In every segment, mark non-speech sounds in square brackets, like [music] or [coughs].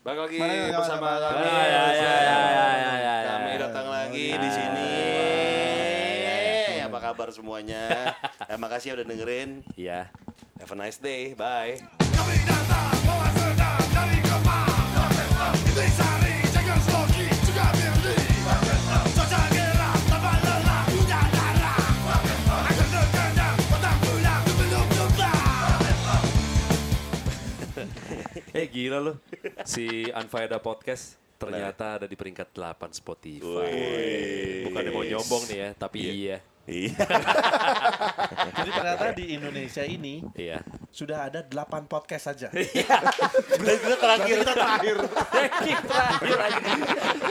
Balik lagi yang bersama mana, kami. mana? Ya, ya, ya, ya, ya, ya, ya, Kami ya. datang lagi Ya. di sini. ya. Apa kabar semuanya? Terima kasih udah dengerin. Iya. Have a nice day. Bye. Kami datang bawa sedang dari Kemang [laughs] Eh gila lu. Si Unfaida Podcast ternyata ada di peringkat 8 Spotify. Bukan mau nyombong nih ya, tapi iya. Iya. [laughs] Jadi ternyata di Indonesia ini Iya. sudah ada 8 podcast saja. [laughs] Berarti kita terakhir. [laughs] Kita terakhir. Terakhir.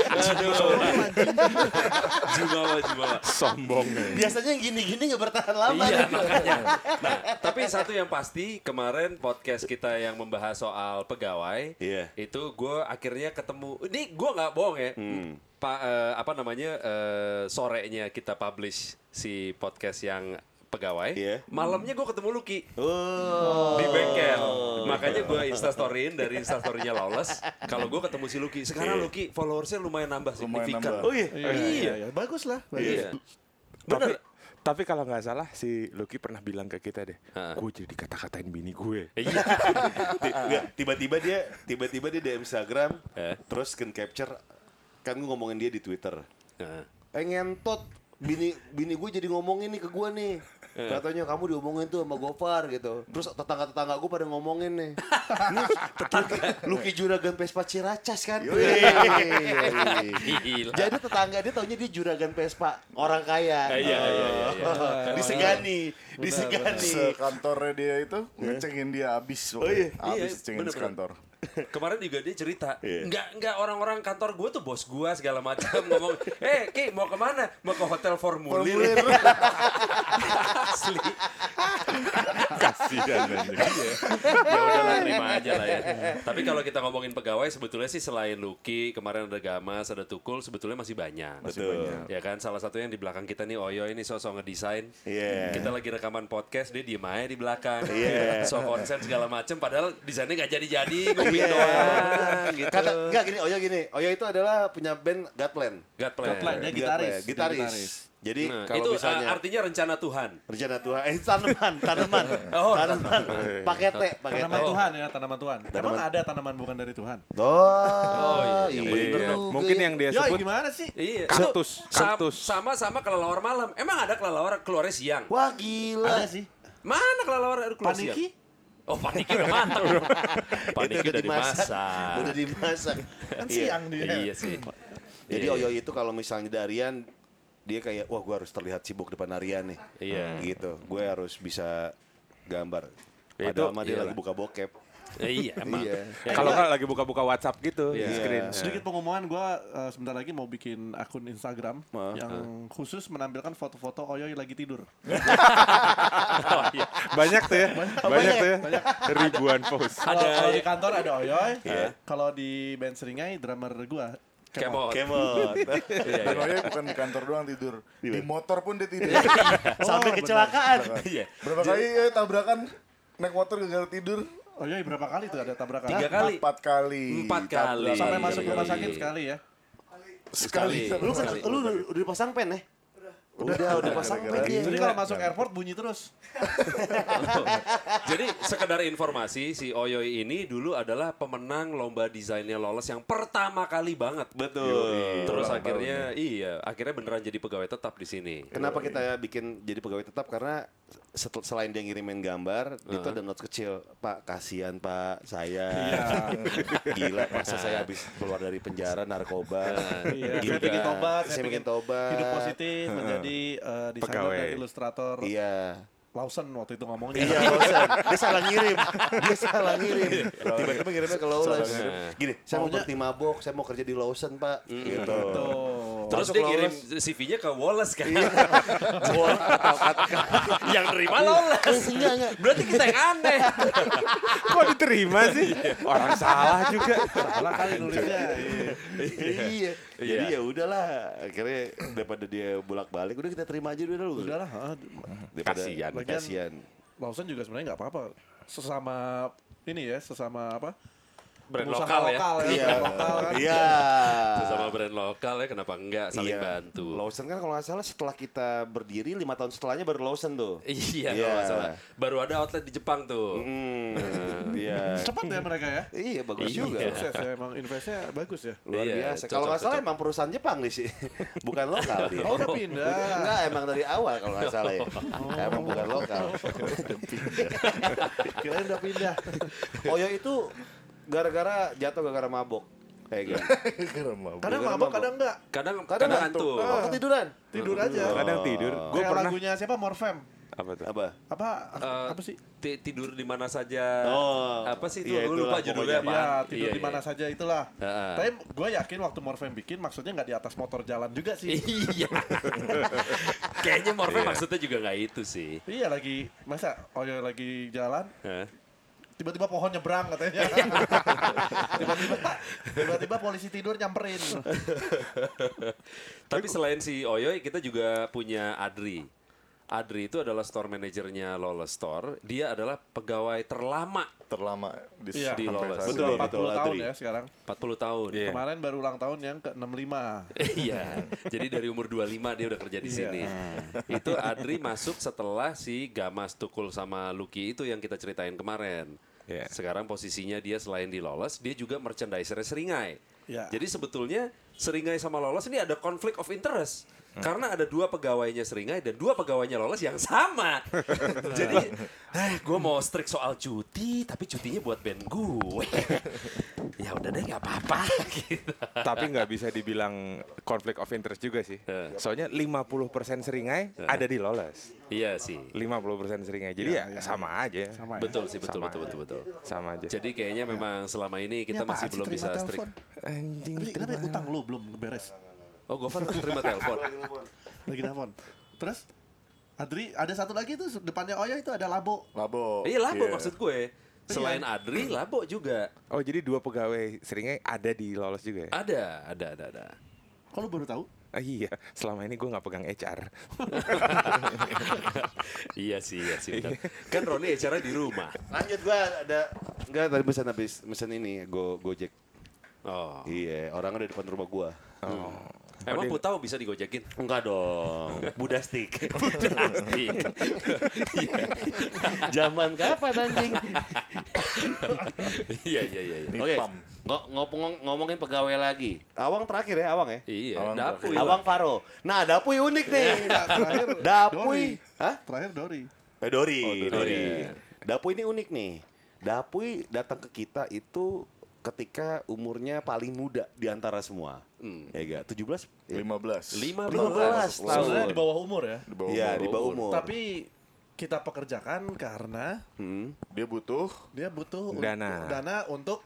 Aduh. Jumawa, jumawa. Sombong Biasanya yang gini-gini nggak bertahan lama. Iya makanya. Nah, tapi satu yang pasti kemarin podcast kita yang membahas soal pegawai, Iya. itu gue akhirnya ketemu. Ini gue nggak bohong ya. Hmm. Pak eh, apa namanya eh, sorenya kita publish si podcast yang pegawai. Iya. Malamnya gue ketemu Lucky Oh. di bengkel. Makanya gue instastoryin dari instastorynya Lawless. Kalau gue ketemu si Lucky, sekarang Iya. Lucky followersnya lumayan nambah Lumayan signifikan. nambah. Oh iya. iya, iya. Bagus lah. Bagus. Iya. Tapi, Bener. tapi kalau nggak salah si Lucky pernah bilang ke kita deh, gue jadi kata-katain bini gue. Iya. Ti- nggak, tiba-tiba dia tiba-tiba dia di Instagram Eh. terus screen capture kan gue ngomongin dia di Twitter. Nah. eh ngentot. Bini bini gue jadi ngomongin nih ke gue nih. Katanya kamu diomongin tuh sama Gopar gitu. Terus tetangga-tetangga gue pada ngomongin nih. [laughs] Ini tetangga. Lucky Juragan Vespa Ciracas kan? Gila. jadi tetangga dia taunya dia Juragan Vespa orang kaya. Eh, iya, iya, iya, iya. disegani disegani. Sekantornya dia itu ngecengin dia abis Oh iya, abis iya, cengin sekantor [laughs] Kemarin juga dia cerita, Iya. nggak nggak orang-orang kantor gue tuh bos gue segala macam ngomong, eh Ki mau ke mana? Mau ke hotel formulir. [laughs] Asli. Kasihan anjing. ya udahlah terima aja lah ya. Tapi kalau kita ngomongin pegawai sebetulnya sih selain Lucky, kemarin ada Gamas, ada Tukul, sebetulnya masih banyak. Betul. Ya kan salah satu yang di belakang kita nih Oyo ini sosok ngedesain. Iya. Kita lagi rekaman podcast dia diem aja di belakang. Iya. So konsen segala macem padahal desainnya nggak jadi-jadi, ngomongin Iya. doang gitu. Kata enggak gini, Oyo gini. Oyo itu adalah punya band Godplan. God plan. God plan, dia Godplan, gitaris. Iya, gitaris. Jadi Nah, kalau itu misalnya uh, artinya rencana Tuhan. rencana Tuhan, eh tanaman, [laughs] tanaman, Oh, tanaman, [laughs] pakai teh, pakai Tanaman teh. Tuhan ya, tanaman Tuhan. Emang Tanaman- ada tanaman bukan dari Tuhan? Oh, iya, iya, yang bener Iya. juga Mungkin ya. yang dia Ya sebut gimana sih? Iya. Kaktus, kaktus. Sama sama kelelawar malam. Emang ada kelelawar keluarnya siang? Wah gila. Ada sih. Mana kelelawar keluar siang? Paniki? Oh, paniki udah matang. [laughs] paniki Itu udah dimasak. Udah dimasak. Kan Iya. siang dia. Iya sih. Jadi Iya, Oyo itu kalau misalnya Darian dia kayak wah gue harus terlihat sibuk depan Arian nih. Iya. Gitu. Gue harus bisa gambar. Ya, Padahal itu mah dia iyalah. lagi buka bokep. Eh, iya, [laughs] emang. Iya. Eh, kalau gua- nggak lagi buka-buka WhatsApp gitu di Iya. screen. Sedikit pengumuman gue sebentar lagi mau bikin akun Instagram Wah. yang khusus menampilkan foto-foto Oyoy lagi tidur. [laughs] Oh, iya. Banyak tuh ya, banyak tuh ya, ribuan post. Kalau Ada- kalau di kantor ada Oyoy, Iya. kalau di band Seringai drummer gue. Kemot. Kemot. [laughs] Iya, dan iya. Oya bukan di kantor doang tidur di motor pun dia tidur [laughs] Sampai kecelakaan. Iya. berapa kali ya tabrakan naik motor gara-gara tidur Oyoy berapa kali tuh ada tabrakan? Tiga kali. empat kali Empat kali. Sampai Iya, masuk iya, rumah iya. sakit sekali ya. Sekali. Lu kan Sekali. lu udah, udah dipasang pen ya? Udah, udah, pasang pen dia. Jadi kalau masuk airport bunyi terus. Jadi sekedar informasi si Oyoy ini dulu adalah pemenang lomba desainnya lolos yang pertama kali banget. Betul. Terus akhirnya iya, akhirnya beneran jadi pegawai tetap di sini. Kenapa kita bikin jadi pegawai tetap? Karena setel- selain dia ngirimin gambar, itu ada notes kecil. Pak, kasihan Pak, saya. [laughs] Gila, masa saya habis keluar dari penjara narkoba. Iya, Gini saya bikin tobat, Saya bikin tobat. Hidup positif menjadi eh, desainer dan ilustrator. Iya. Lawson waktu itu ngomongnya. Iya, Lawson. Dia salah ngirim. Dia salah ngirim. Tiba-tiba ngirimnya ke Lawson. Gini, saya mau berhenti mabok, saya mau kerja di Lawson, Pak. Gitu. Tuh. Terus Masuk dia kirim CV-nya ke Wallace kan. [laughs] Kata-kata. yang nerima Wallace. Enggak, enggak. Berarti kita yang aneh. [laughs] Kok diterima sih? Orang salah juga. Salah kali nulisnya. Iya. Iya. Jadi ya udahlah, akhirnya daripada dia bolak-balik, udah kita terima aja dulu. Udahlah, ah. Lagian- kasihan. Lawson juga sebenarnya nggak apa-apa. Sesama ini ya, sesama apa? Brand lokal ya. lokal ya, Iya. brand lokal kan. Iya. Sesama brand lokal ya kenapa enggak saling Iya. bantu. Lawson kan kalau nggak salah setelah kita berdiri lima tahun setelahnya baru Lawson tuh. Iya, Iya. kalau nggak salah. Baru ada outlet di Jepang tuh. Hmm, iya. [laughs] Cepat ya mereka ya. Iya bagus Iya. juga. Sukses ya, emang investnya bagus ya. Luar Iya, biasa. Kalau nggak salah emang perusahaan Jepang nih sih, [laughs] bukan lokal dia. Oh udah pindah. Enggak, emang dari awal kalau nggak salah ya. Emang bukan lokal. [laughs] Kirain udah pindah. Oyo itu gara-gara jatuh gara-gara mabok. Kayak gitu. [laughs] Keren mabuk. Kadang mabok, mabok. kadang enggak. Kadang Kadang kadang ngantuk. Oh, ketiduran. Tidur aja. Kadang tidur. Gue pernah lagunya siapa Morfem? apa tuh? Apa? Apa Eh, apa sih? ti- tidur di mana saja. Oh, apa sih itu? iya, Gue lupa itulah judulnya apa. Ya, tidur di mana saja itulah. Heeh. Tapi gue yakin waktu Morfem bikin maksudnya nggak di atas motor jalan juga sih. [laughs] Iya. Kayaknya Morfem maksudnya juga nggak itu sih. iya lagi masa Oyo lagi jalan Hah? Tiba-tiba pohon nyebrang katanya. [laughs] tiba-tiba tiba-tiba polisi tidur nyamperin. Tapi selain si Oyoy, kita juga punya Adri. Adri itu adalah store manajernya Lawless Store. Dia adalah pegawai terlama terlama di Iya. Di saat Betul, ini. 40 betul, tahun Adri. ya sekarang. 40 tahun. Iya. Kemarin baru ulang tahun yang ke-65. [laughs] Iya. Jadi dari umur 25 dia udah kerja di Iya. sini. Itu Adri masuk setelah si Gamas Tukul sama Lucky itu yang kita ceritain kemarin. Iya. Sekarang posisinya dia selain di Lawless, dia juga merchandiser Seringai. Iya. Jadi sebetulnya Seringai sama Lawless ini ada conflict of interest. Karena ada dua pegawainya Seringai dan dua pegawainya Lawless yang sama. [laughs] Jadi, eh, gue mau strict soal cuti, tapi cutinya buat band gue. [laughs] ya udah deh, nggak apa-apa. gitu. [laughs] Tapi nggak bisa dibilang conflict of interest juga sih. Eh. Soalnya 50% seringai ada di Lawless. Iya sih. 50% seringai. Jadi ya, sama aja. Sama ya. Betul sih, betul, Sama betul, aja. betul, betul. Sama aja. Jadi kayaknya memang selama ini kita Ini masih belum bisa strict. Anjing. Kenapa ya utang lu belum beres? Oh, Gofar terima telepon. Lagi telepon. Terus Adri ada satu lagi tuh depannya Oyo itu ada labo. Labo. Iya, Labo Iya. maksud gue. Selain Adri, Labo juga. Oh jadi dua pegawai seringai ada di Lawless juga ya? Ada, ada, ada, ada. Kalau baru tahu? Ah, iya, selama ini gue nggak pegang HR. [laughs] iya sih, iya sih. benar. Kan Roni acara di rumah. Lanjut gua ada enggak tadi pesan habis pesan ini Go Gojek. Oh. Iya, orang ada di depan rumah gua. Oh. Emang Putau bisa digojekin? Enggak dong. [laughs] Budastik. [laughs] Budastik. [laughs] Zaman kapan anjing? Iya, iya, iya. iya. Oke. Ngo- ngomong- ngomongin pegawai lagi. Awang terakhir ya, Awang ya? Iya, Awang Dapuy. terakhir. Awang Faro. Nah, Dapuy unik nih. Terakhir Dapuy. Dori. Hah? Terakhir Dori. Eh, Dori, Oh, Dori. Dori. Iya. Dapuy ini unik nih. Dapuy datang ke kita itu ketika umurnya paling muda di antara semua. Hmm. Ya enggak? 17? 15. 15 tahun. Sebenarnya di bawah umur ya. Di bawah Iya, umur. di bawah umur. Tapi kita pekerjakan karena Hmm. Dia butuh dia butuh Dana. dana untuk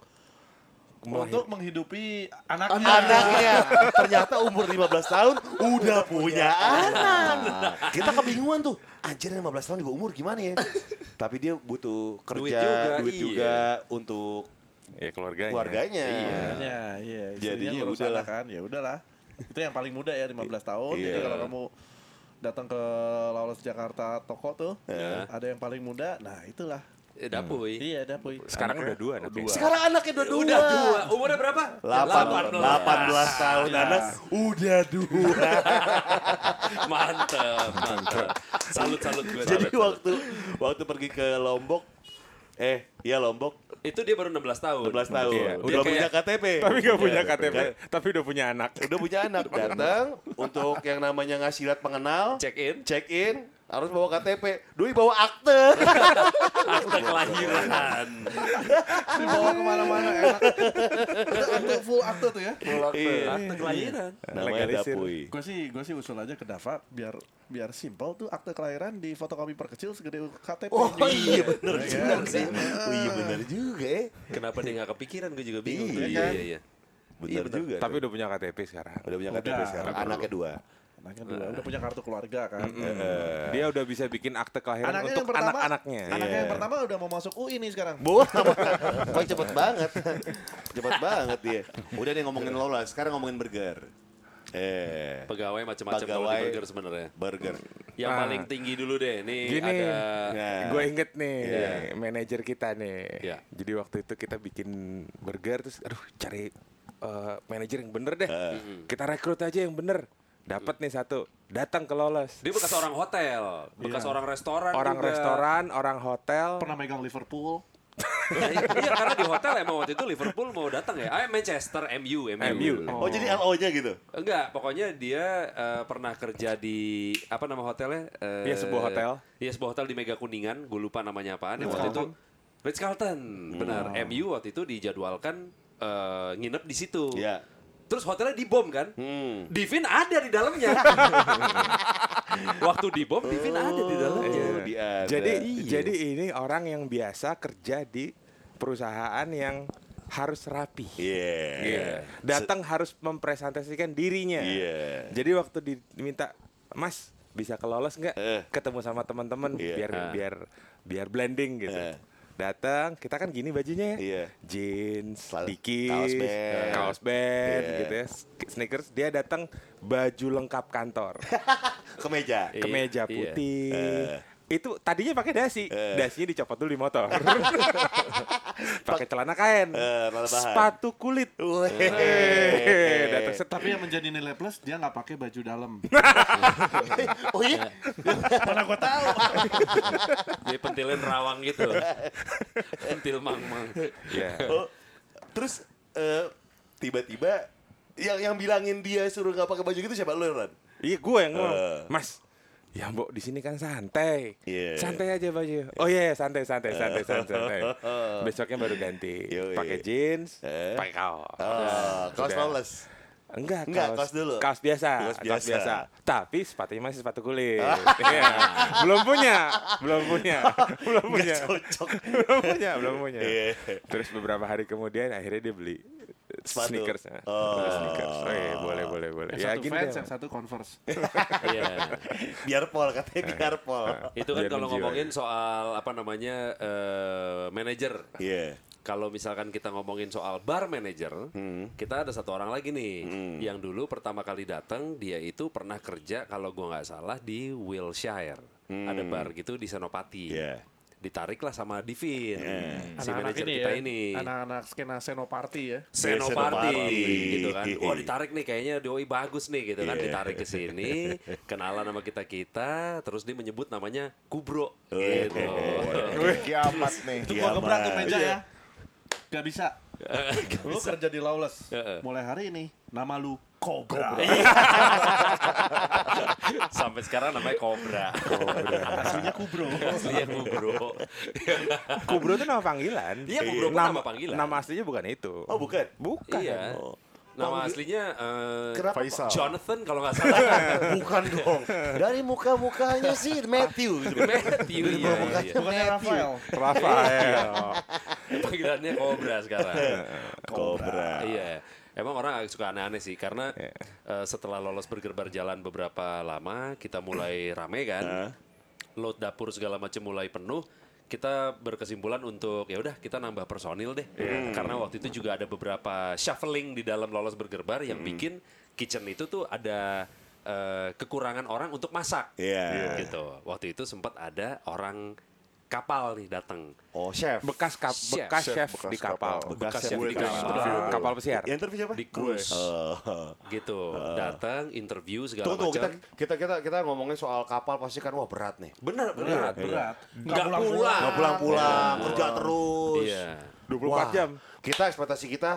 Melahir- untuk menghidupi anaknya. Anaknya ternyata umur 15 tahun udah punya anak. Kita kebingungan tuh. Anjir 15 tahun di bawah umur gimana ya? Tapi dia butuh Duit kerja, juga, duit iya. juga untuk Ya keluarganya. keluarganya. Ya, iya. Jadinya ngurus udahlah. anak kan, ya udahlah. Itu yang paling muda ya 15 tahun. Jadi Iya. kalau kamu datang ke Lawless Jakarta toko tuh, Iya. ada yang paling muda. Nah, itulah. Eh, Dapuy. Iya, ada Puy. Sekarang udah dua anaknya. Sekarang anaknya udah dua. Udah dua. Umurnya berapa? 8, 18 tahun Ya. anak udah dua. [laughs] Mantep, mantep. Salut, salut gue. Jadi salut, salut. waktu waktu pergi ke Lombok eh iya Lombok Itu dia baru 16 tahun. 12 tahun. Iya, udah dia punya kayak- KTP. Tapi nggak punya Iya, KTP, kan? tapi udah punya anak. Udah punya anak datang [laughs] untuk yang namanya ngasih lihat pengenal, Check in. check in harus bawa KTP. Doi bawa akte. Akte kelahiran. Dibawa ke mana-mana enak. Itu akte full akte tuh ya. Iya. Akte kelahiran. Namanya. Dapuy. Gue sih, gue sih usul aja ke Dava biar biar simpel tuh akte kelahiran di fotokopi perkecil segede KTP. Oh iya bener Iya juga kan? sih. Oh iya bener juga ya. Kenapa dia nggak kepikiran? Gue juga bingung. Iya, Iya, kan? iya, iya. Bener juga. Tapi udah punya KTP sekarang. udah punya KTP sekarang. Anaknya dua. Anaknya dua, udah punya kartu keluarga kan. Dia udah bisa bikin akte kelahiran Anaknya untuk yang pertama, anak-anaknya. Anaknya Iya. yang pertama udah mau masuk UI nih sekarang. Boh, [laughs] kok cepet banget. cepet banget dia. Udah nih ngomongin Lola, sekarang ngomongin burger. Eh, Pegawai macam-macam Pegawai. burger sebenarnya. burger. Yang Ah. paling tinggi dulu deh. Nih Gini, ada Nah. gue inget nih Iya. manajer kita nih. Iya. Jadi waktu itu kita bikin burger terus, aduh cari eh, manajer yang bener deh. Kita rekrut aja yang bener. Dapat nih satu, datang ke lolos. dia bekas orang hotel, bekas Iya. orang restoran Orang juga. restoran, orang hotel. Pernah megang Liverpool. Nah, [laughs] iya karena di hotel emang waktu itu Liverpool mau datang ya. Ah Manchester MU MU. MU. Oh, jadi LO-nya gitu. Enggak, pokoknya dia eh, pernah kerja di apa nama hotelnya? Eh, Iya, sebuah hotel. Iya, sebuah hotel di Mega Kuningan. Gue lupa namanya apaan. Yang waktu itu Ritz Carlton. Benar. MU waktu itu dijadwalkan eh, nginep di situ. Iya. Terus hotelnya dibom kan? Hmm. Divin ada di dalamnya. [laughs] Waktu dibom, Divin ada di dalamnya. Oh, di ada. Jadi Iya. jadi ini orang yang biasa kerja di perusahaan yang harus rapi. Iya. Iya. Datang harus mempresentasikan dirinya. Iya. Jadi waktu diminta, Mas bisa kelolos nggak? Eh. Ketemu sama teman-teman Iya. biar Ah. biar biar blending gitu. Eh. Datang, kita kan gini bajunya ya. Iya. Jeans, dikis, kaos band. kaos band Iya. gitu ya, sneakers. Dia datang baju lengkap kantor, [laughs] Kemeja. Kemeja iya. putih. Eh. Itu tadinya pakai dasi, Eh. dasinya dicopot dulu di motor. [laughs] pakai celana kain, Eh, sepatu kulit. Datang set Tapi yang menjadi nilai plus dia nggak pakai baju dalam. [laughs] Oh iya. Mana gua tahu. [laughs] Dia pentilin rawang gitu. Pentil mang-mang. Ya. Oh, terus eh, tiba-tiba yang yang bilangin dia suruh nggak pakai baju gitu siapa lu Ran? Iya gue yang ngomong, Eh. Mas. Ya mbok di sini kan santai, Iya. santai aja baju. Oh iya iya, santai santai santai [laughs] santai. santai. Besoknya baru ganti, pakai jeans, Eh. pakai kaos. Oh, kaos flawless. Enggak, Enggak, kaos dulu. Kaos biasa, Kaos kaos biasa. biasa. Tapi sepatunya masih sepatu kulit. [laughs] Iya. belum punya, belum punya, [laughs] belum punya, Cocok. belum punya, belum punya. Terus beberapa hari kemudian akhirnya dia beli Sepatu. sneakers. Oh. Beli sneakers. Oh iya, boleh, boleh, boleh. Yang Ya satu gini fans, deh. yang satu converse. [laughs] Iya. [laughs] Biar pol katanya biar pol. [laughs] Itu kan Biar kalau ngomongin soal apa namanya eh, manajer. Iya. Kalau misalkan kita ngomongin soal bar manager, kita ada satu orang lagi nih yang dulu pertama kali datang dia itu pernah kerja kalau gua nggak salah di Wilshire. Ada bar gitu di Senopati. Iya. Ditariklah sama Divin, si Anak-anak manajer ini kita ya. ini. Anak-anak skena Senoparty ya. Senopati. gitu kan. Wah ditarik nih kayaknya doi bagus nih gitu kan. Iya. Ditarik ke sini, [laughs] kenalan sama kita-kita, terus dia menyebut namanya Kubro Oh, gitu. [laughs] Kiamat nih. Itu gua gebrak tuh meja Iya. ya. Gak bisa. [laughs] Lu kerja di Lawless. Heeh. Mulai hari ini nama lu Cobra. [laughs] Sampai sekarang namanya Cobra. Aslinya Kubro. Aslinya Kubro. Kubro itu nama panggilan. Iya, Kubro pun nama panggilan. Nama aslinya bukan itu. Oh bukan. Bukan. Iya. Oh. Nama aslinya eh, Kenapa? Faisal. Jonathan kalau nggak salah. [laughs] Bukan dong. Dari muka-mukanya sih Matthew gitu. Matthew iya, iya, iya. Bukannya Rafael. Rafael. Panggilannya Cobra sekarang. Cobra. Iya. Emang orang agak suka aneh-aneh sih karena eh, setelah lolos burger bar jalan beberapa lama kita mulai [clears throat] rame kan. Load dapur segala macam mulai penuh. Kita berkesimpulan untuk ya udah kita nambah personil deh. Karena waktu itu juga ada beberapa shuffling di dalam lolos burger bar yang bikin kitchen itu tuh ada eh, kekurangan orang untuk masak. Iya. Gitu. Waktu itu sempat ada orang kapal nih datang. Oh chef. Bekas kap, Chef. bekas Chef, chef, bekas di kapal. kapal. Bekas chef chef di di kapal. kapal. Kapal pesiar. Yang interview siapa? Di cruise. [laughs] Gitu datang interview segala Tunggu, tunggu, kita, macam kita kita kita ngomongin soal kapal pasti kan wah berat nih. benar Berat, benar berat. Nggak pulang. Nggak pulang-pulang, kerja terus. iya 24 Wah, jam. Kita ekspektasi kita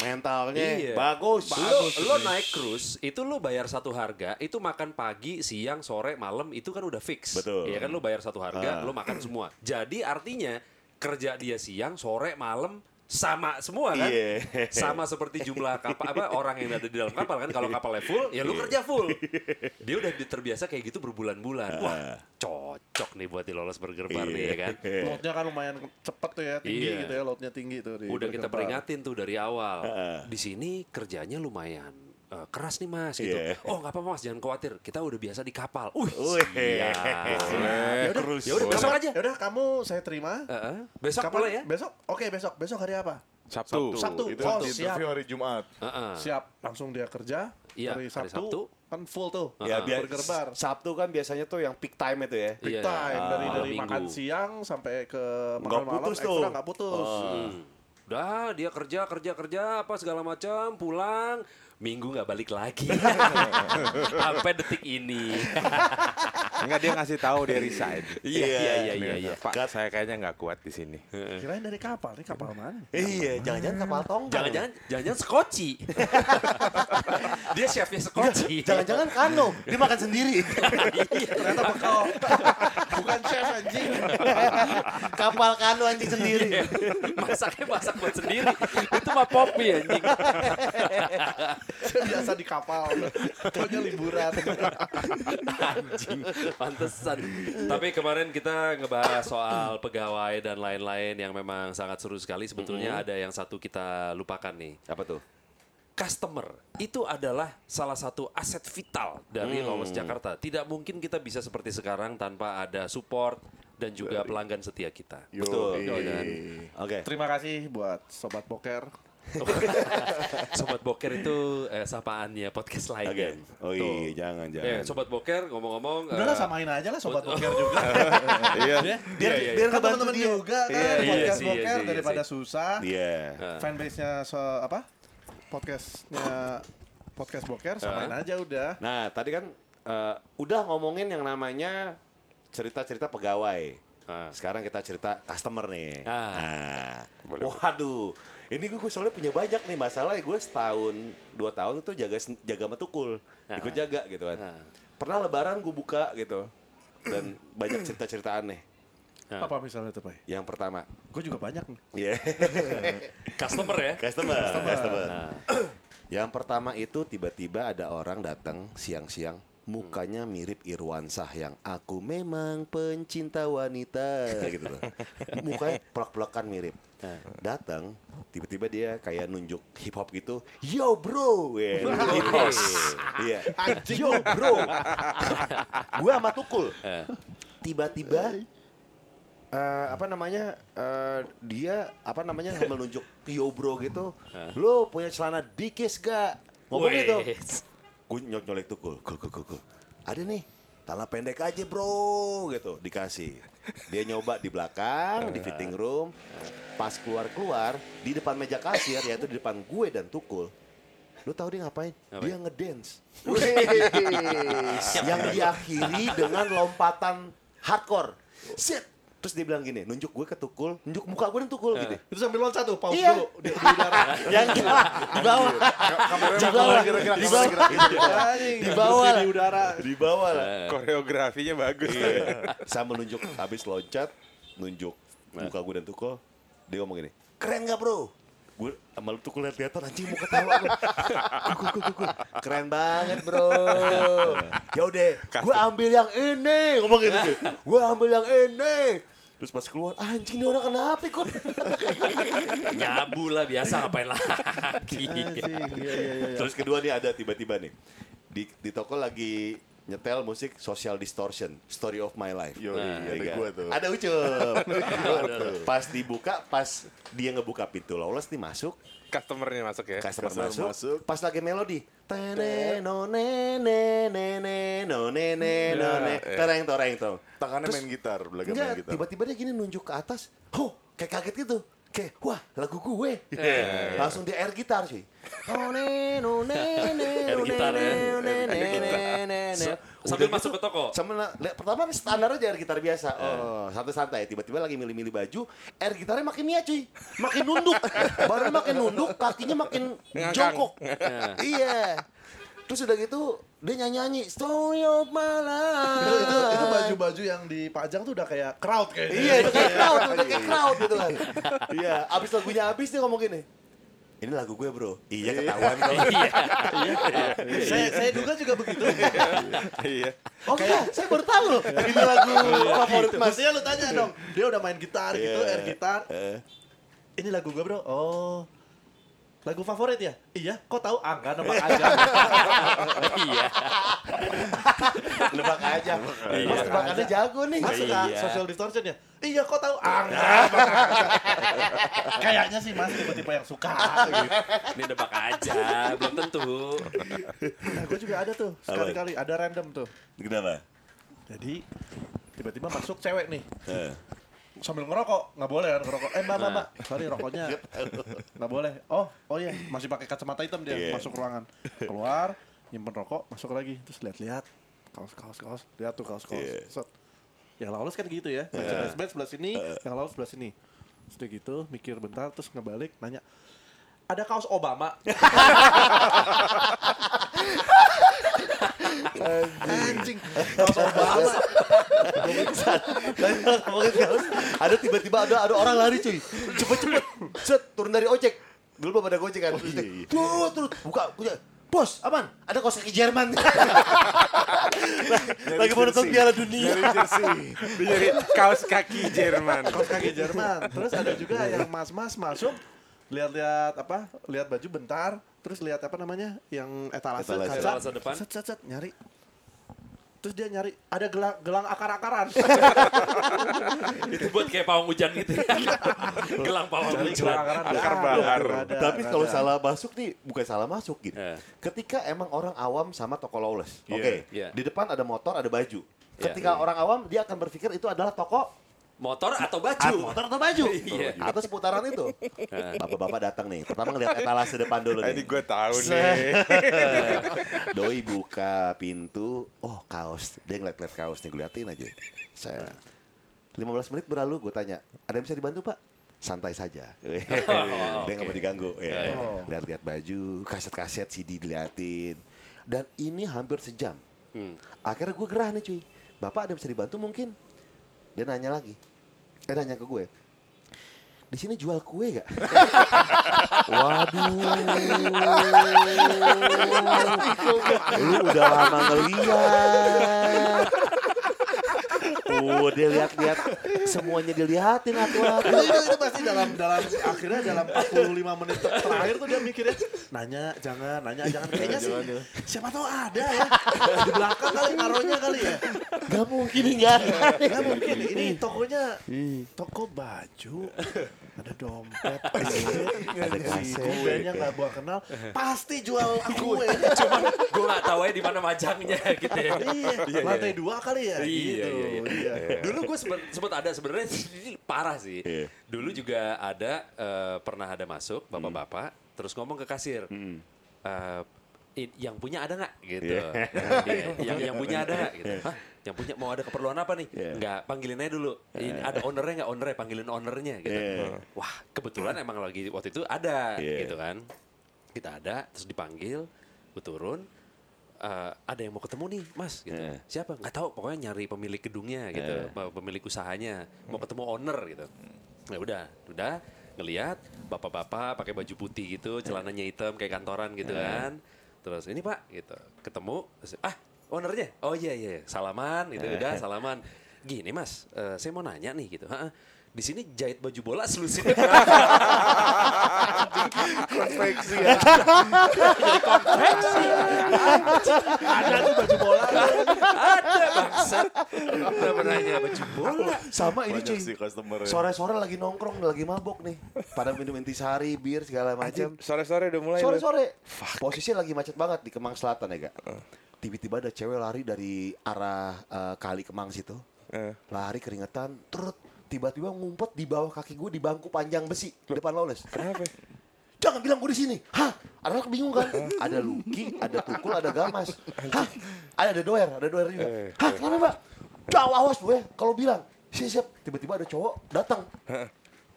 mentalnya Iya. bagus. lo, lo naik cruise itu lo bayar satu harga itu makan pagi siang sore malam itu kan udah fix Betul. Iya kan lo bayar satu harga Ah. lo makan semua jadi artinya kerja dia siang sore malam sama semua kan Iya. sama seperti jumlah kapal apa orang yang ada di dalam kapal kan kalau kapalnya full ya lu kerja full dia udah terbiasa kayak gitu berbulan-bulan wah cocok nih buat di lolos burger bar nih ya kan Loadnya kan lumayan cepet tuh ya, tinggi Iya. gitu ya, loadnya tinggi tuh. di udah kita peringatin tuh dari awal. Heeh. Di sini kerjanya lumayan eh, keras nih mas gitu. Iya. Oh nggak apa-apa mas jangan khawatir. Kita udah biasa di kapal. Uh, siap. Terus. Ya udah besok aja. Ya udah kamu saya terima. Heeh. Besok Kapan? boleh ya? Besok? Oke, besok. Besok hari apa? Sabtu. Sabtu. Itu Oh, interview hari Jumat. Heeh. Siap, langsung dia kerja. Iya, hari hari Sabtu, Sabtu. kan full tuh. Ya biar Burger bar. Sabtu kan biasanya tuh yang peak time itu ya. Iya. time dari Ah, dari Minggu. makan siang sampai ke makan malam putus ekstra tuh. nggak putus. Hmm. Udah dia kerja kerja kerja apa segala macam pulang minggu nggak balik lagi [laughs] sampai detik ini [laughs] Enggak dia ngasih tahu dia resign. iya iya iya iya iya Pak, saya kayaknya nggak kuat di sini. Kirain dari kapal, ini kapal mana? Iya, jangan-jangan kapal tongkang. jangan-jangan jangan-jangan skoci [laughs] dia chefnya skoci Jangan-jangan kano, dia makan sendiri. Ternyata bekal. Bukan chef anjing. [laughs] kapal kano anjing sendiri. masaknya masak buat sendiri itu mah popi anjing Biasa di kapal. Pokoknya liburan. anjing pantesan tapi kemarin kita ngebahas soal pegawai dan lain-lain yang memang sangat seru sekali sebetulnya ada yang satu kita lupakan nih Apa tuh? Customer itu adalah salah satu aset vital dari Lawless Jakarta. Tidak mungkin kita bisa seperti sekarang tanpa ada support dan juga pelanggan setia kita. Yo, Betul. iya. kan? Oke. Terima kasih buat sobat poker. [laughs] Sobat Boker itu eh, sapaannya podcast lain. Oke. kan? Oh Tuh. iya, jangan Eh, jangan. Sobat Boker ngomong-ngomong Udah lah eh, samain aja lah sobat poker juga. [laughs] Iya. Ya, Biar iya, biar kan ngebantu teman-teman dia. juga kan Iya, iya podcast iya poker sih, iya daripada sih. susah. Iya. Fanbase-nya so, apa? Podcastnya podcast boker samain aja udah. Nah, tadi kan eh, udah ngomongin yang namanya cerita-cerita pegawai. Ah. Sekarang kita cerita customer nih. Ah. Nah, waduh, ini gue, gue soalnya punya banyak nih masalah. Gue setahun, dua tahun itu jaga jaga sama tukul, ikut jaga gitu kan. Ah. Pernah Lebaran gue buka gitu, dan banyak cerita-cerita aneh. Ah. Apa misalnya tuh, Pak? Yang pertama, Gue juga banyak nih. ya [laughs] customer ya. customer, customer. Yang pertama itu tiba-tiba ada orang datang siang-siang mukanya mirip Irwansah yang aku memang pencinta wanita gitu loh. [laughs] Mukanya pelak-pelakan mirip. Datang tiba-tiba dia kayak nunjuk hip hop gitu. Yo bro, yeah, hip hop. Iya. Yo bro. [laughs] Gua sama Tukul. Tiba-tiba eh, apa namanya eh, dia apa namanya [laughs] menunjuk yo bro gitu. Lo punya celana dikis gak? Ngomong gitu. Gue nyok nyolek tuh kul kul kul kul. ada nih celana pendek aja bro gitu dikasih. Dia nyoba di belakang di fitting room. Pas keluar keluar di depan meja kasir yaitu di depan gue dan tukul lu tahu dia ngapain? Dia ngedance. Yang [laughs] diakhiri dengan lompatan hardcore. Shit. Terus dia bilang gini, nunjuk gue ke tukul, nunjuk muka gue dan tukul gitu. Itu sambil loncat tuh, pause Iya. dulu di, di udara. [laughs] Yang di bawah, di bawah, di bawah, di bawah, di udara. di bawah lah. Koreografinya bagus. Iya. Sama nunjuk habis loncat, nunjuk muka gue dan tukul, dia ngomong gini, keren gak bro? Gue sama lu tukul lihat-lihatan anjing mau ketawa gue. [laughs] Keren banget bro. [laughs] Ya udah, gue ambil yang ini, ngomong gitu. [laughs] Gue ambil yang ini. Terus pas keluar, anjing ini orang kenapa kok? Nyabu lah biasa ngapain lagi. Anjing, iya, iya, iya. Terus kedua nih ada tiba-tiba nih di, di toko lagi nyetel musik social distortion story of my life. Yo, Nah, ada ya gua tuh. ada ucup. [laughs] Pas dibuka pas dia ngebuka pintu lawless nih masuk. Customernya masuk ya. customer Customer masuk, masuk. pas lagi melodi. Tene no ne ne ne ne no ne ne no ne. tereng toreng tong Tangannya Terus- main gitar, belakang main gitar. tiba-tiba dia gini nunjuk ke atas. Oh kayak kaget gitu. Kayak wah lagu gue. Eh. langsung dia air gitar sih no ne no ne ne Air no ne ya. ne no ne ne ne ne Sambil Udah masuk gitu, ke toko. sama lihat pertama standar aja air gitar biasa. Oh santai-santai tiba-tiba lagi milih-milih baju air gitarnya makin niat cuy. Makin nunduk. [laughs] Baru makin nunduk kakinya makin Ngangkang. jongkok. Iya. Terus udah gitu dia nyanyi-nyanyi story of my life Itu, itu, itu baju-baju yang dipajang tuh udah kayak crowd kayaknya. Iya, udah kayak crowd, udah kayak crowd gitu kan. [laughs] Iya, abis lagunya abis dia ngomong gini. Ini lagu gue bro. Iya ketahuan kok. [laughs] saya, saya duga juga begitu. Iya. Oh iya, saya baru tahu loh. Ini lagu favorit mas. Maksudnya lu tanya dong, dia udah main gitar gitu, Iya. air gitar. Eh, Ini lagu gue bro. Oh, lagu favorit ya? Iya, kok tahu? Ah, enggak nebak [laughs] aja. Iya. [laughs] Nebak aja. Iya. Mas tebakannya jago nih. Mas suka Iya. social distortion ya? Iya, kok tahu? Ah, enggak. [laughs] Kayaknya sih Mas tipe-tipe yang suka. gitu. Ini nebak aja, belum tentu. Nah, gue juga ada tuh, sekali-kali ada random tuh. Kenapa? Jadi tiba-tiba masuk cewek nih. Sambil ngerokok nggak boleh kan ngerokok. Eh mbak mbak mbak. Sorry rokoknya [laughs] nggak boleh. Oh oh iya masih pakai kacamata hitam dia Iya. masuk ruangan. Keluar nyimpen rokok masuk lagi. Terus lihat-lihat kaos kaos kaos. Lihat tuh kaos kaos. Iya. Set. yang lolos kan gitu ya sebelah sebelah sebelah sini yang lolos sebelah sini. Dia gitu mikir bentar terus ngebalik nanya ada kaos Obama [laughs] anjing ada tiba-tiba ada ada orang lari cuy. Cepet-cepet. Set, turun dari ojek. Dulu belum ada gojek kan. Turun, turun. Buka, punya. Bos, aman. Ada kaos kaki Jerman. [laughs] Lagi mau nonton Piala Dunia. Dia nyari kaos kaki Jerman. kaos kaki Jerman. Terus ada juga yang mas-mas masuk lihat-lihat apa? Lihat baju bentar, terus lihat apa namanya? Yang etalase Etalase. kaca. Etalase depan. Set set set nyari. Terus dia nyari ada gelang gelang akar-akaran. [laughs] Itu buat kayak pawang hujan gitu. [laughs] Gelang pawang hujan. gelang akaran. Akar Ada, bahar. ada, Tapi ada. kalau salah masuk nih, bukan salah masuk gitu. Eh. Ketika emang orang awam sama toko lawless. Iya, Oke. iya. Di depan ada motor, ada baju. Iya. Ketika orang awam, dia akan berpikir itu adalah toko Motor atau baju? Ah, motor atau baju. Iya. Atau seputaran itu. Bapak-bapak datang nih. Pertama ngeliat etalase depan dulu nih. Ini gue tahu nih. [laughs] Doi buka pintu, oh kaos. Dia ngeliat-ngeliat kaos nih, gue liatin aja. Saya 15 menit berlalu, gue tanya, ada yang bisa dibantu pak? Santai saja. [laughs] [laughs] Dia nggak mau diganggu. Ya. Oh. Lihat-lihat baju, kaset-kaset CD diliatin. Dan ini hampir sejam. Akhirnya gue gerah nih cuy. Bapak ada yang bisa dibantu mungkin? Dia nanya lagi. Eh nanya ke gue. Di sini jual kue gak? [laughs] Waduh. Lu udah lama ngeliat. Oh, dia lihat-lihat semuanya dilihatin aku. itu, itu, pasti dalam dalam akhirnya dalam 45 menit ter- terakhir tuh dia mikirnya nanya jangan nanya jangan. Kayaknya sih siapa tahu ada ya di belakang kali naruhnya kali ya. Gak mungkin enggak. nggak mungkin ini tokonya toko baju ada dompet [laughs] Ada kaset. kuenya nggak gua kenal pasti jual [laughs] kue [laughs] Cuma gue gak tahu ya di mana majangnya gitu ya. iya lantai dua kali ya Iya, gitu iya, iya. iya. Dulu gue sempat sempat ada sebenarnya parah sih. Iya. Dulu juga ada eh, pernah ada masuk bapak-bapak terus ngomong ke kasir. "In- yang punya ada nggak? Gitu. Iya. Iya, yang yang punya ada nggak? Gitu. Hah? yang punya mau ada keperluan apa nih? Iya. nggak panggilin aja dulu. Ini ada ownernya nggak? Ownernya panggilin ownernya gitu. Iya. wah kebetulan emang lagi waktu itu ada Iya. gitu kan. Kita ada terus dipanggil gue turun. Eh, ada yang mau ketemu nih mas gitu. Iya. siapa? Nggak tahu pokoknya nyari pemilik gedungnya gitu. Iya. pe- pemilik usahanya. Mau ketemu owner gitu. Ya udah udah ngelihat bapak-bapak pakai baju putih gitu celananya hitam kayak kantoran gitu kan terus ini pak gitu. Ketemu terus, ah ownernya? Oh iya iya salaman gitu. Udah salaman. Gini mas eh, saya mau nanya nih gitu. "Ha-ha. Di sini jahit baju bola selusinnya [laughs] berapa?" Konveksi ya. ada tuh baju bola ada bangsat kenapa nanya baju bola Sama ini cuy. Sore-sore lagi nongkrong, lagi mabok nih. Pada minum intisari, bir segala macam. Sore-sore udah mulai. Sore-sore. Posisinya lagi macet banget di Kemang Selatan ya, Kak. Tiba-tiba ada cewek lari dari arah eh, kali Kemang situ. Lari keringetan, terus tiba-tiba ngumpet di bawah kaki gue di bangku panjang besi depan Lawless. Kenapa? Jangan bilang gue di sini. Hah? Anak bingung kan? Ada Lucky, ada Tukul, ada Gamas. Hah? Ada ada Doer, ada Doer juga. Eh, Hah? Kenapa, Mbak? Jauh awas gue kalau bilang. Siap, siap. Tiba-tiba ada cowok datang.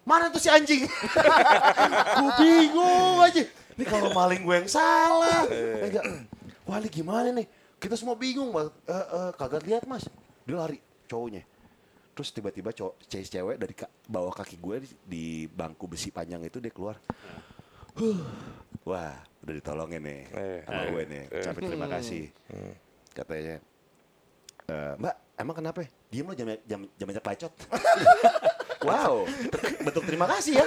Mana tuh si anjing? [laughs] gue bingung aja. Ini kalau maling gue yang salah. Eh, enggak. Wah, ini gimana nih? Kita semua bingung, Mas. Eh, eh, kagak lihat, Mas. Dia lari cowoknya. Terus tiba-tiba cowok cewek cewek dari ka- bawah kaki gue di, di bangku besi panjang itu dia keluar. Huh. [sighs] Wah, udah ditolongin nih Eh, sama gue nih. Ucapin terima kasih. Katanya, "Eh, Mbak, emang kenapa? Diem lo jam jam jam jam pacot. [laughs] Wow, bentuk terima kasih ya.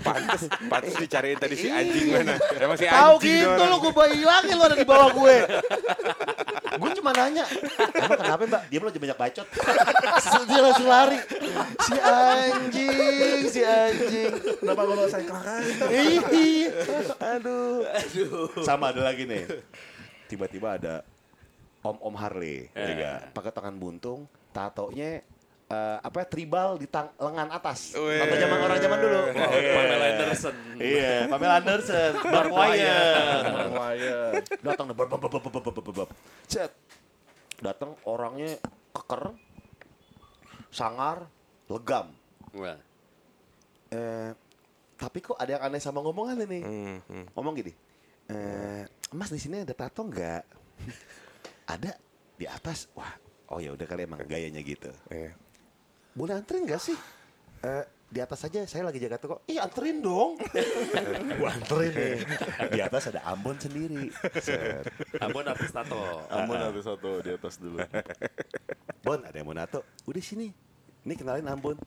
Pantes, pantes dicariin tadi si anjing mana. Emang si Tahu anjing gitu lo gue bayi lagi lo ada di bawah gue. gue cuma nanya, emang kenapa mbak? Dia belum banyak bacot. Dia langsung lari. Si anjing, si anjing. Kenapa kalau saya kelakan? Iya. Aduh. Sama ada lagi nih. Tiba-tiba ada Om-om Harley, ya nggak? pakai tangan buntung, tatonya eh, apa ya, tribal di tang lengan atas. Tato zaman orang zaman dulu. Pamela Anderson. Iya, Pamela Anderson, [laughs] Wyatt. Wyatt. Datang bab bab bab bab bab bab bab. Cet. Datang orangnya keker, sangar, legam. Wah. Eh, tapi kok ada yang aneh sama ngomongan ini? Hmm, hmm. Ngomong gini, eh, Mas di sini ada tato nggak? [laughs] ada di atas. Wah, oh ya udah kali emang gayanya gitu. Iya. Boleh anterin nggak sih? Eh, di atas aja, saya lagi jaga toko. Iya anterin dong. [laughs] Gua anterin nih. Di atas ada Ambon sendiri. Set. Ambon artis tato. Ampun ada satu di atas dulu. [laughs] Bon, ada yang mau nato. Udah sini. Ini kenalin Ambon.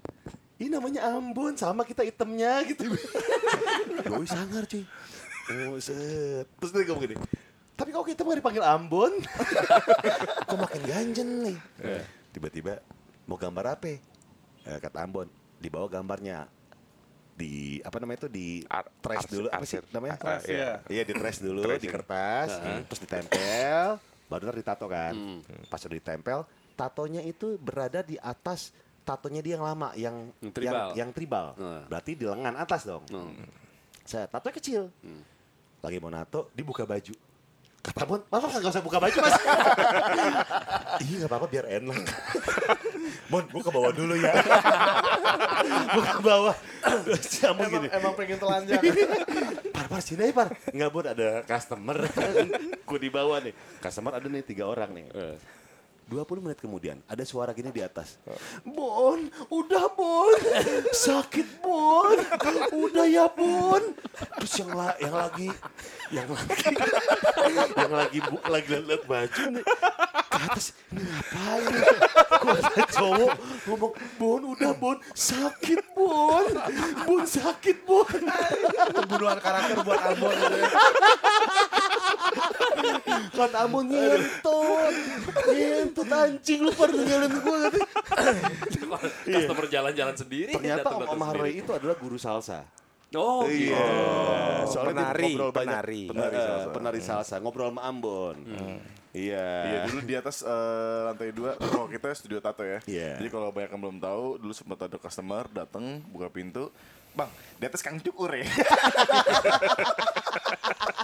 Ini namanya Ambon, sama kita itemnya gitu. [laughs] Gue sangar cuy. Oh, set. Terus dia ngomong gini. Tapi kok kita mau dipanggil Ambon? kok makin ganjen nih? Tiba-tiba mau gambar apa? Eh, kata Ambon, dibawa gambarnya di apa namanya itu di Ar- trace dulu apa sih namanya? Ah, iya. Iya di trace dulu Trace di ya. kertas, terus ditempel, baru ntar ditato kan. Hmm. Pas udah ditempel, tatonya itu berada di atas tatonya dia yang lama, yang Yang tribal. yang, yang tribal. Hmm. Berarti di lengan atas dong. Hmm. Saya tato kecil. Hmm. Lagi mau nato, dibuka baju. Kata Bon, masa nggak usah buka baju mas? [laughs] iya nggak apa-apa biar enak. [laughs] bon, gua ke bawah dulu ya. [laughs] gua ke bawah. Emang, gini. emang pengen telanjang. Par, par, sini aja par. Enggak bun, ada customer. Gue di bawah nih. Customer ada nih tiga orang nih. 20 menit kemudian ada suara gini di atas. Bon, udah Bon. [laughs] Sakit Bon. Udah ya Bon. Terus yang la- yang lagi yang lagi [laughs] yang lagi bu, lagi lihat baju nih ke atas ini ngapain kok ada cowok ngomong Bon udah Bon sakit Bon Bon sakit Bon Pembunuhan karakter buat Ambon gitu ya. [laughs] kan Ambon ngentut ngentut anjing lu pada ninggalin gue Customer jalan-jalan sendiri. ternyata Om. Harley itu adalah guru salsa Oh gitu. Soalnya dia Penari, ngobrol banyak. penari. penari, Penari salsa. salsa. penari salsa ngobrol sama Ambon iya Iya dulu di atas eh, lantai dua, oh kita studio tato ya. Iya. Jadi kalau banyak yang belum tahu, dulu sempat ada customer datang buka pintu, bang di atas kang cukur ya.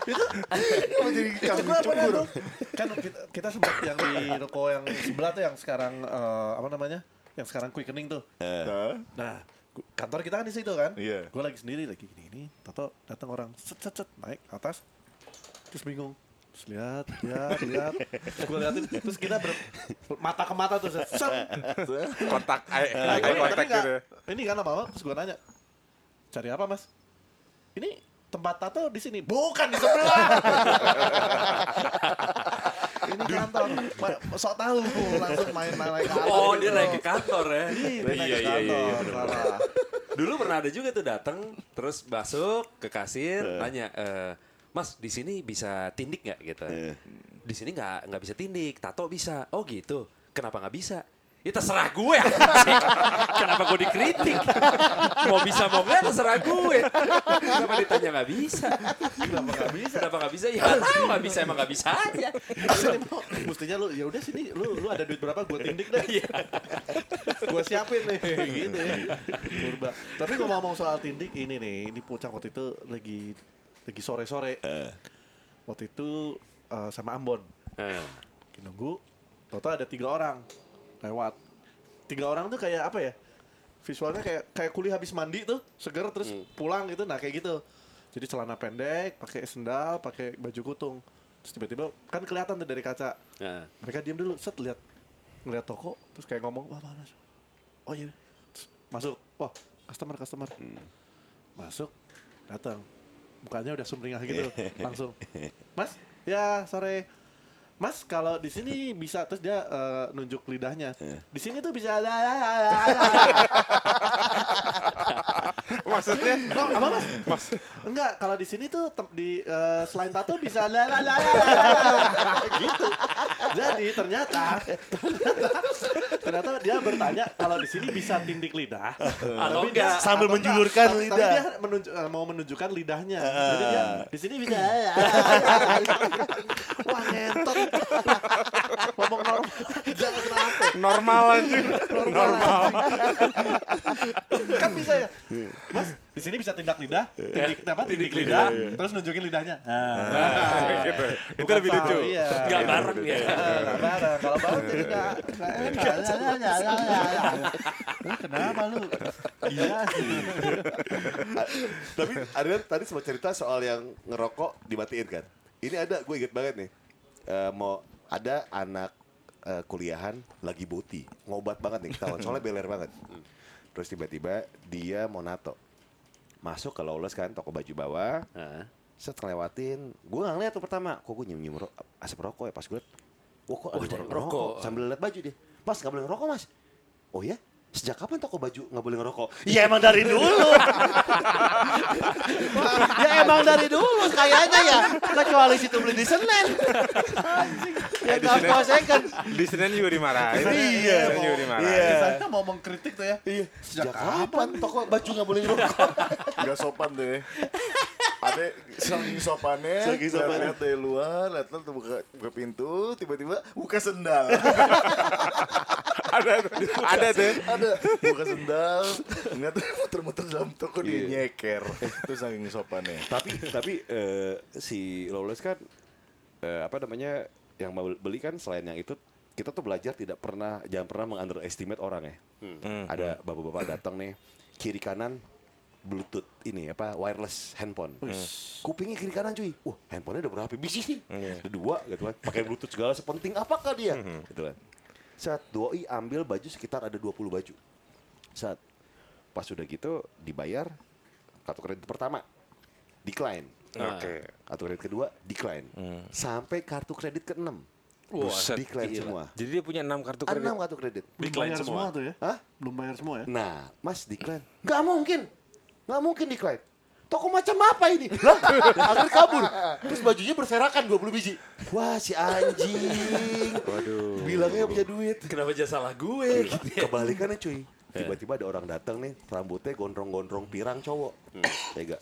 Itu jadi kang Cukur? Kan kita, kita sempat yang di ruko yang sebelah tuh yang sekarang eh, apa namanya? Yang sekarang quickening tuh. Nah, Nah, kantor kita kan di situ kan. Iya. Gue lagi sendiri lagi gini gini. Tato datang orang set set set naik atas. Terus bingung. Terus lihat, lihat, lihat. Terus gue liatin. Terus kita ber, mata ke mata tuh set. Kontak, eye, eye contact gitu. Ini kan apa? Terus gue nanya, cari apa mas? Ini tempat tato di sini, bukan di sebelah. [laughs] ini kantor, sok tahu langsung main naik ke atas. Oh gitu dia naik ke kantor ya. Iya, naik Iya ke iya iya. kantor, salah. Dulu pernah ada juga tuh datang terus masuk ke kasir nanya eh Mas di sini bisa tindik nggak gitu? Di sini nggak nggak bisa tindik, tato bisa. Oh gitu. Kenapa nggak bisa? Ya terserah gue. [laughs] Kenapa gue dikritik? Mau bisa mau nggak terserah gue. Kenapa ditanya nggak bisa? Kenapa nggak bisa? Kenapa nggak bisa? Ya nggak tahu nggak bisa emang nggak bisa aja. [laughs] Mestinya lu, ya udah sini, lu lu ada duit berapa? Gue tindik deh. gue siapin nih, gitu ya. Purba. Tapi ngomong-ngomong soal tindik, ini nih, ini puncak waktu itu lagi lagi sore-sore. Waktu itu eh, sama Ambon. Eh, nunggu, total ada tiga orang lewat. Tiga orang tuh kayak apa ya? Visualnya kayak kayak kuliah habis mandi tuh, seger terus pulang gitu. Nah kayak gitu. Jadi celana pendek, pakai sendal, pakai baju kutung. Terus tiba-tiba kan kelihatan tuh dari kaca. nah. Mereka diam dulu, set lihat ngeliat toko, terus kayak ngomong, wah mana? Oh iya, Terus masuk, wah customer customer, masuk, datang, mukanya udah sumringah gitu, [laughs] langsung, mas, ya sore, Mas kalau di sini bisa terus dia eh, nunjuk lidahnya. Iya. Di sini tuh bisa Maksudnya Oh, apa mas? Enggak, kalau di sini tuh di eh, selain tato bisa gitu. Jadi ternyata ternyata, ternyata dia bertanya kalau di sini bisa tindik lidah. Atau Tapi dia- enggak. Sambil atau menjulurkan enggak, lidah. Tapi dia menunjuk- eh, mau menunjukkan lidahnya. Jadi dia di sini bisa. [laughs] Wah ngentot. Ngomong normal. Jangan kenapa. normal anjing. Normal. kan bisa ya. Mas, di sini bisa tindak lidah, tindik apa? Tindik lidah, terus nunjukin lidahnya. Nah, gitu. Itu lebih lucu. Iya. Nggak bareng ya. Nggak bareng. Kalau bareng. Lu Kenapa lu? Iya. Tapi ada tadi sempat cerita soal yang ngerokok dimatiin kan. Ini ada, gue inget banget nih. Eh, mau ada anak eh, kuliahan lagi boti, ngobat banget nih ketahuan. Soalnya beler banget. Terus tiba-tiba dia mau nato. Masuk ke Lawless kan, toko baju bawah. Nah. Set ngelewatin, gue nggak ngeliat tuh pertama. Kok gue nyium-nyium ro- asap rokok ya pas gue liat. Wah kok ada orang rokok. rokok. Sambil liat baju dia. Mas nggak boleh ngerokok mas. Oh ya? Sejak kapan toko baju nggak boleh ngerokok? Ya emang dari dulu. [laughs] ya emang dari dulu kayaknya ya. Kecuali situ beli di Senen. ya di nggak Senen. apa second. Di Senin juga dimarahin. Iya, Di juga mau- dimarahin. iya. Saya mau mengkritik tuh ya. Iya. Sejak kapan toko baju nggak boleh ngerokok? Gak sopan deh. [laughs] Ada saking sopannya, Saking sopannya. lihat dari luar, lihat tuh buka, buka pintu, tiba-tiba buka sendal. ada. [laughs] Ada tuh. Ada buka sendal, tuh muter-muter dalam toko dia Iya. nyeker. Itu saking sopannya. tapi tapi eh, si Lawless kan eh, apa namanya yang mau beli kan selain yang itu kita tuh belajar tidak pernah jangan pernah mengunderestimate orang ya. Ada bapak-bapak datang nih kiri kanan Bluetooth ini apa wireless handphone. Kupingnya kiri kanan cuy. Wah, handphonenya udah berapa biji sih? Ada Dua gitu kan. Pakai Bluetooth segala sepenting apakah dia? Gitu kan. Saat doi ambil baju sekitar ada 20 baju. Saat pas udah gitu dibayar kartu kredit pertama decline. Oke. Kartu kredit kedua decline. Sampai kartu kredit ke-6 Buset. decline semua. Jadi dia punya 6 kartu kredit. 6 kartu kredit. Belum Decline bayar semua. semua tuh ya. Hah? Belum bayar semua ya. Nah, Mas decline. Nggak mungkin. Nggak mungkin decline. Toko macam apa ini? Lah, akhirnya kabur. Terus bajunya berserakan 20 biji. Wah, si anjing. Waduh. Bilangnya punya duit. Kenapa jadi salah gue? Gitu ya. Kebalikannya cuy. Tiba-tiba ada orang datang nih, rambutnya gondrong-gondrong pirang cowok. Tega.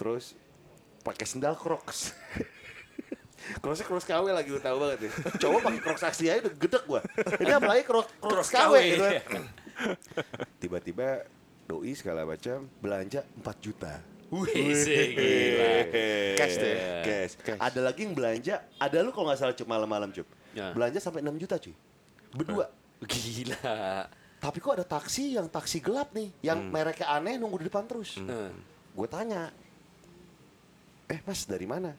Terus pakai sendal Crocs. [laughs] Crocsnya Crocs KW lagi gue tahu banget nih. Cowok pakai Crocs asli aja udah gedek gua. Ini apalagi Crocs, Crocs Crocs KW, KW, gitu kan. iya. Tiba-tiba doi segala macam belanja 4 juta. Wih, sih, gila. Cash deh, cash. Ada lagi yang belanja, ada lu kalau nggak salah cuma malam-malam cup. Ya. Belanja sampai 6 juta cuy. Berdua. Gila. Tapi kok ada taksi yang taksi gelap nih, yang mereknya aneh nunggu di depan terus. Hmm. Gue tanya, eh mas dari mana?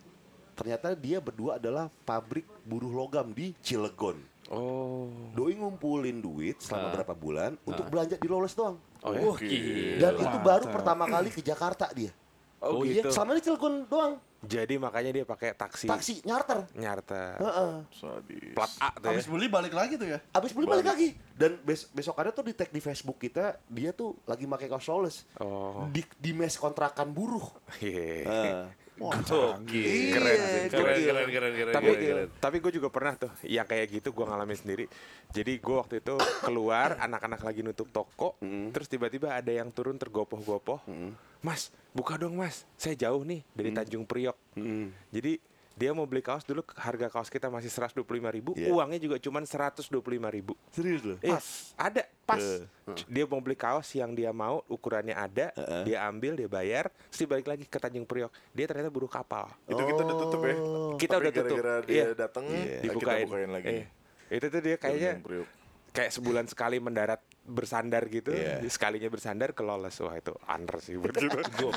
Ternyata dia berdua adalah pabrik buruh logam di Cilegon. Oh. Doi ngumpulin duit selama berapa bulan untuk belanja di Lawless doang. Oh ya? Wah, gila. Dan itu baru pertama kali ke Jakarta dia. Oh, iya? gitu. Selama ini Cilegon doang. Jadi makanya dia pakai taksi, Taksi nyarter. nyarter. Heeh. Sadis. Plat A tuh ya. Habis beli balik lagi tuh ya. Abis beli balik lagi. Dan bes besokannya tuh di tag di Facebook kita, dia tuh lagi pakai kaos. Oh. Di, di mes kontrakan buruh. Iya. Heeh. Wah. Keren sih, Keren, gokil. keren, keren, keren. tapi keren, keren. tapi gue juga pernah tuh yang kayak gitu gue ngalamin sendiri. Jadi gue waktu itu keluar [coughs] anak-anak lagi nutup toko terus tiba-tiba ada yang turun tergopoh-gopoh. Mas buka dong mas. Saya jauh nih dari Tanjung Priok. Jadi dia mau beli kaos dulu harga kaos kita masih 125.000 ribu Iya. uangnya juga cuma 125.000 ribu Serius loh? Eh, ada pas. Eh. Dia mau beli kaos yang dia mau, ukurannya ada, dia ambil, dia bayar, terus dia balik lagi ke Tanjung Priok. Dia ternyata buruh kapal. Itu kita udah tutup ya. Kita Tapi udah tutup. gara-gara dia Iya. datang, Iya. kita Dibukain. bukain lagi. Eh, itu tuh dia kayaknya kayak sebulan sekali mendarat bersandar gitu, Iya. sekalinya bersandar ke Lawless. Wah itu under sih buat gue.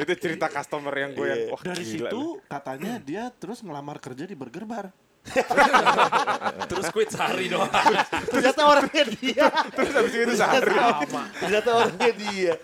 itu [laughs] cerita customer yang gue yang wah Dari gila situ katanya dia terus ngelamar kerja di Burger Bar. [laughs] Terus quit sehari doang. [laughs] Ternyata orangnya dia. Terus habis itu sehari. Ternyata orangnya dia.